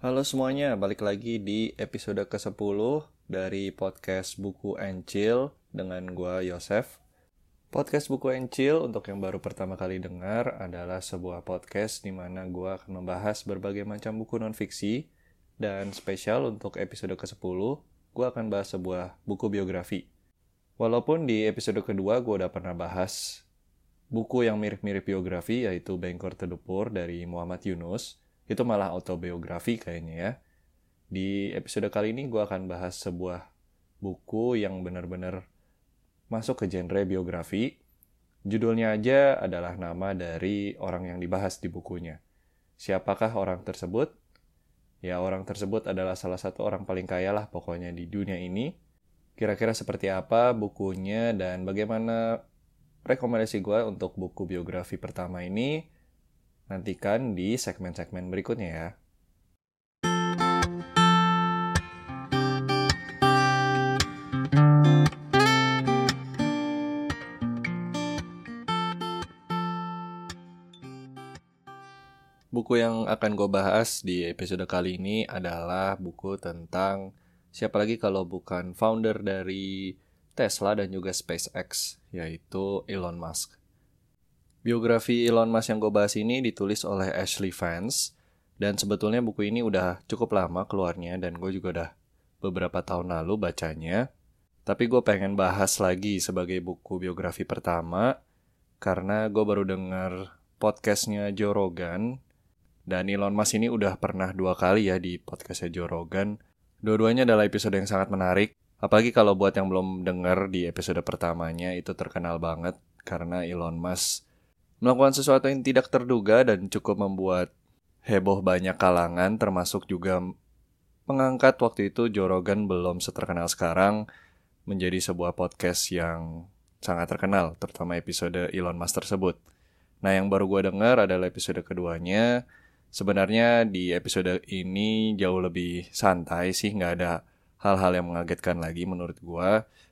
Halo semuanya, balik lagi di episode ke-10 dari podcast Buku and Chill dengan gua Yosef. Podcast Buku and Chill untuk yang baru pertama kali dengar adalah sebuah podcast di mana gua akan membahas berbagai macam buku non-fiksi dan spesial untuk episode ke-10, gua akan bahas sebuah buku biografi. Walaupun di episode kedua gua udah pernah bahas buku yang mirip-mirip biografi yaitu Bengkor Tedupur dari Muhammad Yunus, itu malah autobiografi kayaknya ya. Di episode kali ini gue akan bahas sebuah buku yang benar-benar masuk ke genre biografi. Judulnya aja adalah nama dari orang yang dibahas di bukunya. Siapakah orang tersebut? Ya orang tersebut adalah salah satu orang paling kaya lah pokoknya di dunia ini. Kira-kira seperti apa bukunya dan bagaimana rekomendasi gue untuk buku biografi pertama ini Nantikan di segmen-segmen berikutnya ya. Buku yang akan gue bahas di episode kali ini adalah buku tentang siapa lagi kalau bukan founder dari Tesla dan juga SpaceX, yaitu Elon Musk. Biografi Elon Musk yang gue bahas ini ditulis oleh Ashley Vance dan sebetulnya buku ini udah cukup lama keluarnya dan gue juga udah beberapa tahun lalu bacanya. Tapi gue pengen bahas lagi sebagai buku biografi pertama karena gue baru denger podcastnya Joe Rogan dan Elon Musk ini udah pernah dua kali ya di podcastnya Joe Rogan. Dua-duanya adalah episode yang sangat menarik. Apalagi kalau buat yang belum denger di episode pertamanya itu terkenal banget karena Elon Musk melakukan sesuatu yang tidak terduga dan cukup membuat heboh banyak kalangan termasuk juga mengangkat waktu itu Joe Rogan belum seterkenal sekarang menjadi sebuah podcast yang sangat terkenal terutama episode Elon Musk tersebut. Nah yang baru gue dengar adalah episode keduanya. Sebenarnya di episode ini jauh lebih santai sih nggak ada hal-hal yang mengagetkan lagi menurut gue.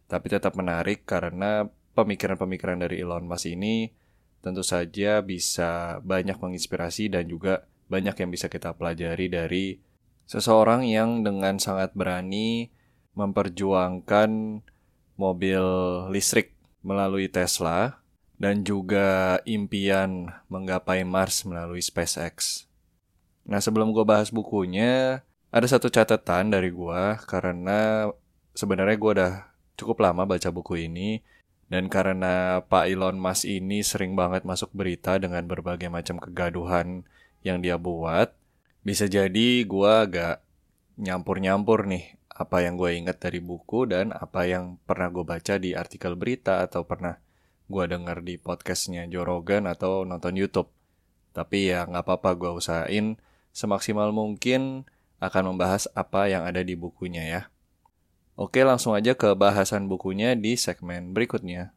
Tapi tetap menarik karena pemikiran-pemikiran dari Elon Musk ini tentu saja bisa banyak menginspirasi dan juga banyak yang bisa kita pelajari dari seseorang yang dengan sangat berani memperjuangkan mobil listrik melalui Tesla dan juga impian menggapai Mars melalui SpaceX. Nah sebelum gue bahas bukunya, ada satu catatan dari gue karena sebenarnya gue udah cukup lama baca buku ini dan karena Pak Elon Musk ini sering banget masuk berita dengan berbagai macam kegaduhan yang dia buat, bisa jadi gue agak nyampur-nyampur nih apa yang gue ingat dari buku dan apa yang pernah gue baca di artikel berita atau pernah gue denger di podcastnya Joe Rogan atau nonton YouTube. Tapi ya nggak apa-apa gue usahain semaksimal mungkin akan membahas apa yang ada di bukunya ya. Oke, langsung aja ke bahasan bukunya di segmen berikutnya.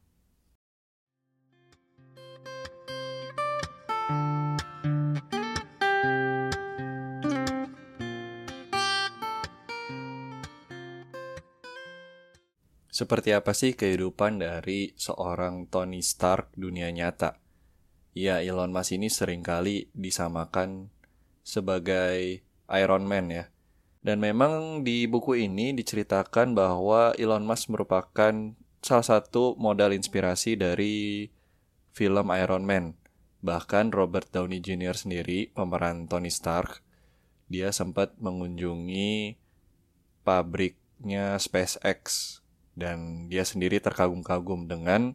Seperti apa sih kehidupan dari seorang Tony Stark dunia nyata? Ya, Elon Musk ini sering kali disamakan sebagai Iron Man ya. Dan memang di buku ini diceritakan bahwa Elon Musk merupakan salah satu modal inspirasi dari film Iron Man. Bahkan Robert Downey Jr. sendiri, pemeran Tony Stark, dia sempat mengunjungi pabriknya SpaceX dan dia sendiri terkagum-kagum dengan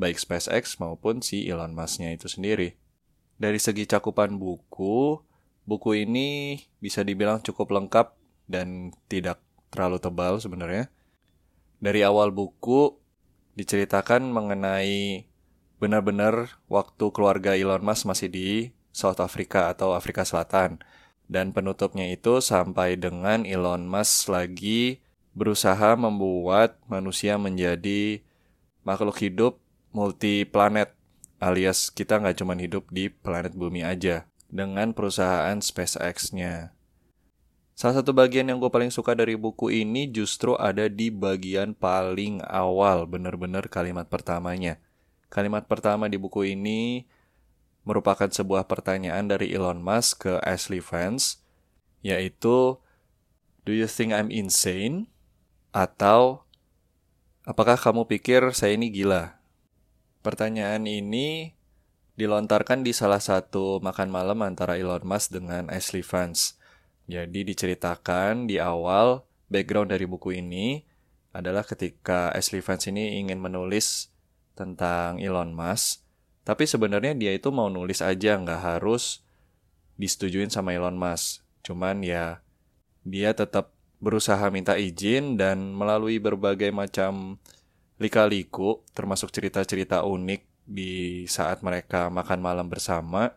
baik SpaceX maupun si Elon Musk-nya itu sendiri. Dari segi cakupan buku, buku ini bisa dibilang cukup lengkap dan tidak terlalu tebal sebenarnya. Dari awal buku diceritakan mengenai benar-benar waktu keluarga Elon Musk masih di South Africa atau Afrika Selatan. Dan penutupnya itu sampai dengan Elon Musk lagi berusaha membuat manusia menjadi makhluk hidup multi planet alias kita nggak cuma hidup di planet bumi aja dengan perusahaan SpaceX-nya. Salah satu bagian yang gue paling suka dari buku ini justru ada di bagian paling awal, bener-bener kalimat pertamanya. Kalimat pertama di buku ini merupakan sebuah pertanyaan dari Elon Musk ke Ashley Vance yaitu Do you think I'm insane? Atau apakah kamu pikir saya ini gila? Pertanyaan ini dilontarkan di salah satu makan malam antara Elon Musk dengan Ashley Vance. Jadi diceritakan di awal background dari buku ini adalah ketika Ashley Vance ini ingin menulis tentang Elon Musk, tapi sebenarnya dia itu mau nulis aja nggak harus disetujuin sama Elon Musk. Cuman ya dia tetap berusaha minta izin dan melalui berbagai macam lika-liku, termasuk cerita-cerita unik di saat mereka makan malam bersama,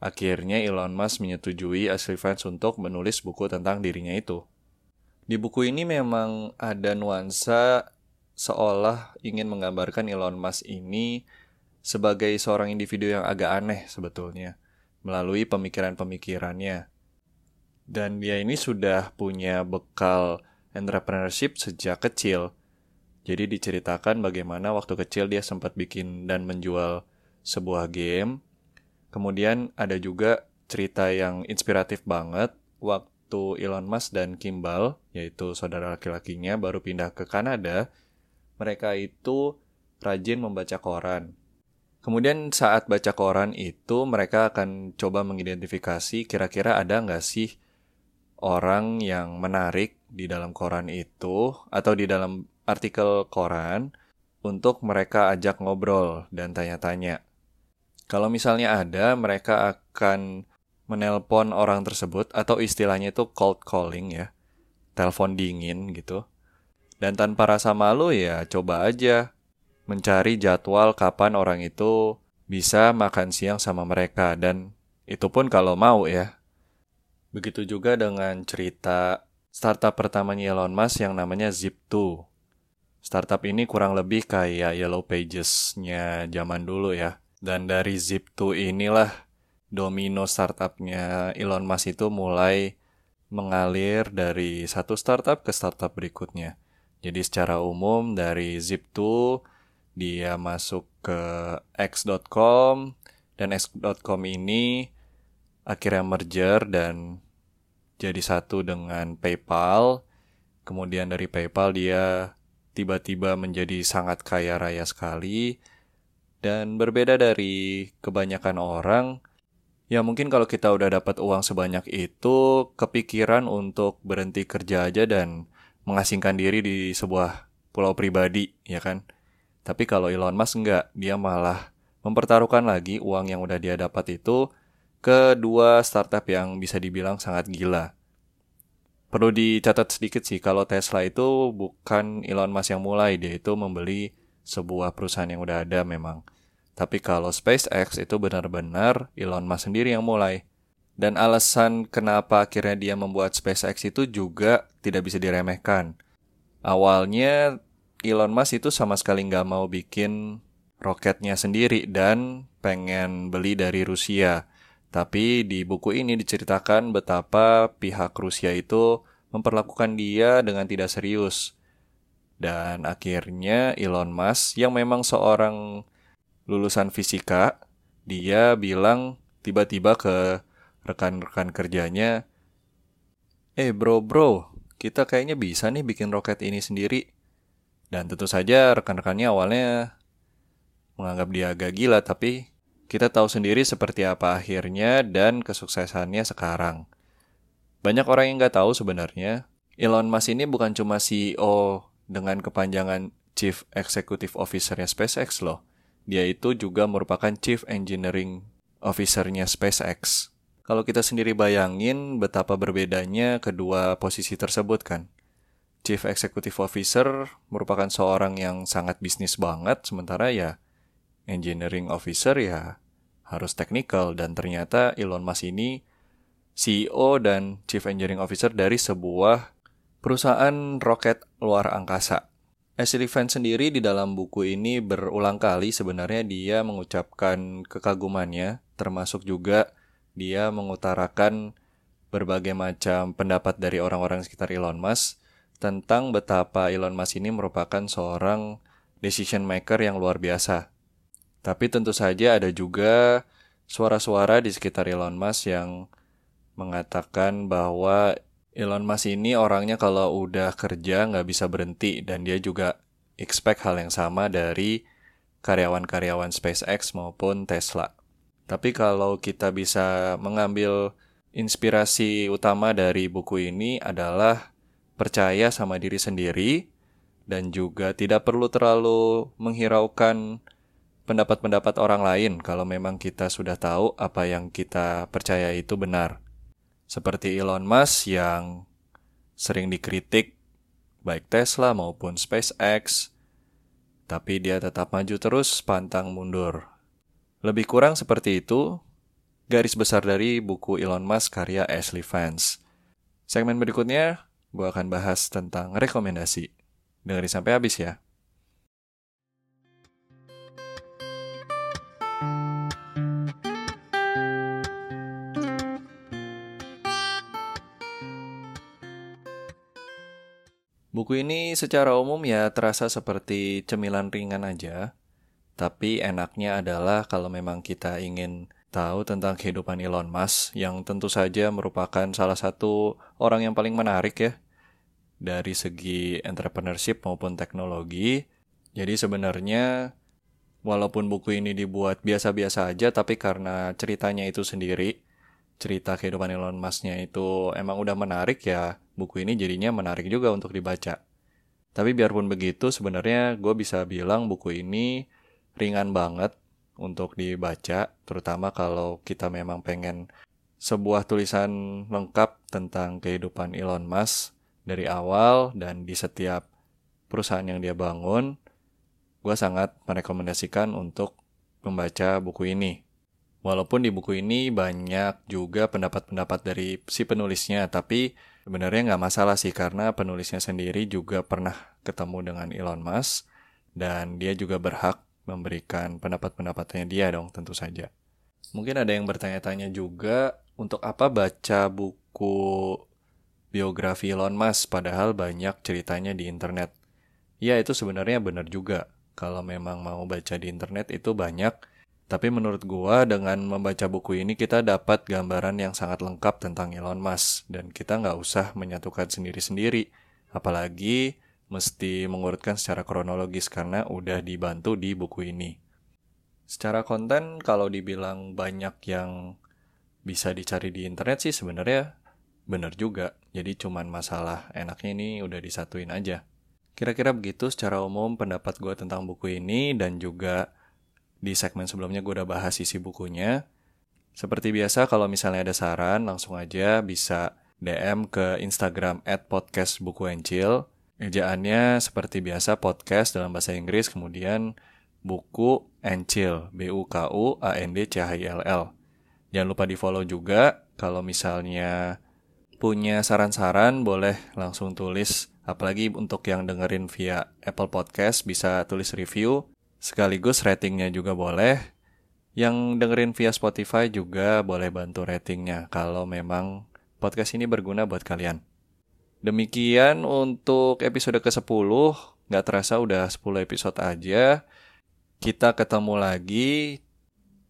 akhirnya Elon Musk menyetujui Ashley Vance untuk menulis buku tentang dirinya itu. Di buku ini memang ada nuansa seolah ingin menggambarkan Elon Musk ini sebagai seorang individu yang agak aneh sebetulnya, melalui pemikiran-pemikirannya dan dia ini sudah punya bekal entrepreneurship sejak kecil. Jadi diceritakan bagaimana waktu kecil dia sempat bikin dan menjual sebuah game. Kemudian ada juga cerita yang inspiratif banget waktu Elon Musk dan Kimball, yaitu saudara laki-lakinya baru pindah ke Kanada. Mereka itu rajin membaca koran. Kemudian saat baca koran itu mereka akan coba mengidentifikasi kira-kira ada nggak sih orang yang menarik di dalam koran itu atau di dalam artikel koran untuk mereka ajak ngobrol dan tanya-tanya. Kalau misalnya ada, mereka akan menelpon orang tersebut atau istilahnya itu cold calling ya. Telepon dingin gitu. Dan tanpa rasa malu ya coba aja mencari jadwal kapan orang itu bisa makan siang sama mereka dan itu pun kalau mau ya Begitu juga dengan cerita startup pertamanya Elon Musk yang namanya Zip2. Startup ini kurang lebih kayak Yellow Pages-nya zaman dulu ya. Dan dari Zip2 inilah domino startupnya Elon Musk itu mulai mengalir dari satu startup ke startup berikutnya. Jadi secara umum dari Zip2 dia masuk ke X.com dan X.com ini akhirnya merger dan jadi satu dengan PayPal. Kemudian dari PayPal dia tiba-tiba menjadi sangat kaya raya sekali. Dan berbeda dari kebanyakan orang, ya mungkin kalau kita udah dapat uang sebanyak itu, kepikiran untuk berhenti kerja aja dan mengasingkan diri di sebuah pulau pribadi, ya kan? Tapi kalau Elon Musk enggak, dia malah mempertaruhkan lagi uang yang udah dia dapat itu kedua startup yang bisa dibilang sangat gila. Perlu dicatat sedikit sih, kalau Tesla itu bukan Elon Musk yang mulai, dia itu membeli sebuah perusahaan yang udah ada memang. Tapi kalau SpaceX itu benar-benar Elon Musk sendiri yang mulai. Dan alasan kenapa akhirnya dia membuat SpaceX itu juga tidak bisa diremehkan. Awalnya Elon Musk itu sama sekali nggak mau bikin roketnya sendiri dan pengen beli dari Rusia. Tapi di buku ini diceritakan betapa pihak Rusia itu memperlakukan dia dengan tidak serius. Dan akhirnya Elon Musk yang memang seorang lulusan fisika, dia bilang tiba-tiba ke rekan-rekan kerjanya, Eh bro bro, kita kayaknya bisa nih bikin roket ini sendiri. Dan tentu saja rekan-rekannya awalnya menganggap dia agak gila, tapi kita tahu sendiri seperti apa akhirnya dan kesuksesannya sekarang. Banyak orang yang nggak tahu sebenarnya, Elon Musk ini bukan cuma CEO dengan kepanjangan Chief Executive Officer-nya SpaceX loh. Dia itu juga merupakan Chief Engineering Officer-nya SpaceX. Kalau kita sendiri bayangin betapa berbedanya kedua posisi tersebut kan. Chief Executive Officer merupakan seorang yang sangat bisnis banget, sementara ya engineering officer ya harus technical dan ternyata Elon Musk ini CEO dan Chief Engineering Officer dari sebuah perusahaan roket luar angkasa. Ashley Vance sendiri di dalam buku ini berulang kali sebenarnya dia mengucapkan kekagumannya, termasuk juga dia mengutarakan berbagai macam pendapat dari orang-orang sekitar Elon Musk tentang betapa Elon Musk ini merupakan seorang decision maker yang luar biasa. Tapi tentu saja ada juga suara-suara di sekitar Elon Musk yang mengatakan bahwa Elon Musk ini orangnya kalau udah kerja nggak bisa berhenti dan dia juga expect hal yang sama dari karyawan-karyawan SpaceX maupun Tesla. Tapi kalau kita bisa mengambil inspirasi utama dari buku ini adalah percaya sama diri sendiri dan juga tidak perlu terlalu menghiraukan pendapat-pendapat orang lain kalau memang kita sudah tahu apa yang kita percaya itu benar. Seperti Elon Musk yang sering dikritik baik Tesla maupun SpaceX, tapi dia tetap maju terus pantang mundur. Lebih kurang seperti itu garis besar dari buku Elon Musk karya Ashley Vance. Segmen berikutnya, gue akan bahas tentang rekomendasi. Dengerin sampai habis ya. Buku ini secara umum ya terasa seperti cemilan ringan aja, tapi enaknya adalah kalau memang kita ingin tahu tentang kehidupan Elon Musk yang tentu saja merupakan salah satu orang yang paling menarik ya dari segi entrepreneurship maupun teknologi. Jadi sebenarnya walaupun buku ini dibuat biasa-biasa aja tapi karena ceritanya itu sendiri, cerita kehidupan Elon Musk-nya itu emang udah menarik ya buku ini jadinya menarik juga untuk dibaca. Tapi biarpun begitu, sebenarnya gue bisa bilang buku ini ringan banget untuk dibaca, terutama kalau kita memang pengen sebuah tulisan lengkap tentang kehidupan Elon Musk dari awal dan di setiap perusahaan yang dia bangun, gue sangat merekomendasikan untuk membaca buku ini. Walaupun di buku ini banyak juga pendapat-pendapat dari si penulisnya, tapi sebenarnya nggak masalah sih karena penulisnya sendiri juga pernah ketemu dengan Elon Musk dan dia juga berhak memberikan pendapat-pendapatnya dia dong tentu saja. Mungkin ada yang bertanya-tanya juga untuk apa baca buku biografi Elon Musk padahal banyak ceritanya di internet. Ya itu sebenarnya benar juga. Kalau memang mau baca di internet itu banyak tapi menurut gua dengan membaca buku ini kita dapat gambaran yang sangat lengkap tentang Elon Musk dan kita nggak usah menyatukan sendiri-sendiri. Apalagi mesti mengurutkan secara kronologis karena udah dibantu di buku ini. Secara konten kalau dibilang banyak yang bisa dicari di internet sih sebenarnya bener juga. Jadi cuman masalah enaknya ini udah disatuin aja. Kira-kira begitu secara umum pendapat gue tentang buku ini dan juga di segmen sebelumnya gue udah bahas isi bukunya. Seperti biasa kalau misalnya ada saran langsung aja bisa DM ke Instagram at podcast buku Encil. Ejaannya seperti biasa podcast dalam bahasa Inggris kemudian buku Encil B U K U A N D C H I L L. Jangan lupa di follow juga kalau misalnya punya saran-saran boleh langsung tulis apalagi untuk yang dengerin via Apple Podcast bisa tulis review Sekaligus ratingnya juga boleh. Yang dengerin via Spotify juga boleh bantu ratingnya kalau memang podcast ini berguna buat kalian. Demikian untuk episode ke-10. Nggak terasa udah 10 episode aja. Kita ketemu lagi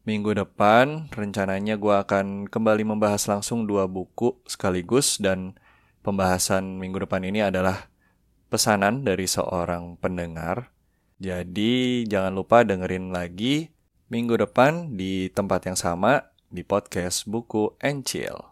minggu depan. Rencananya gue akan kembali membahas langsung dua buku sekaligus. Dan pembahasan minggu depan ini adalah pesanan dari seorang pendengar jadi jangan lupa dengerin lagi minggu depan di tempat yang sama di podcast Buku and Chill.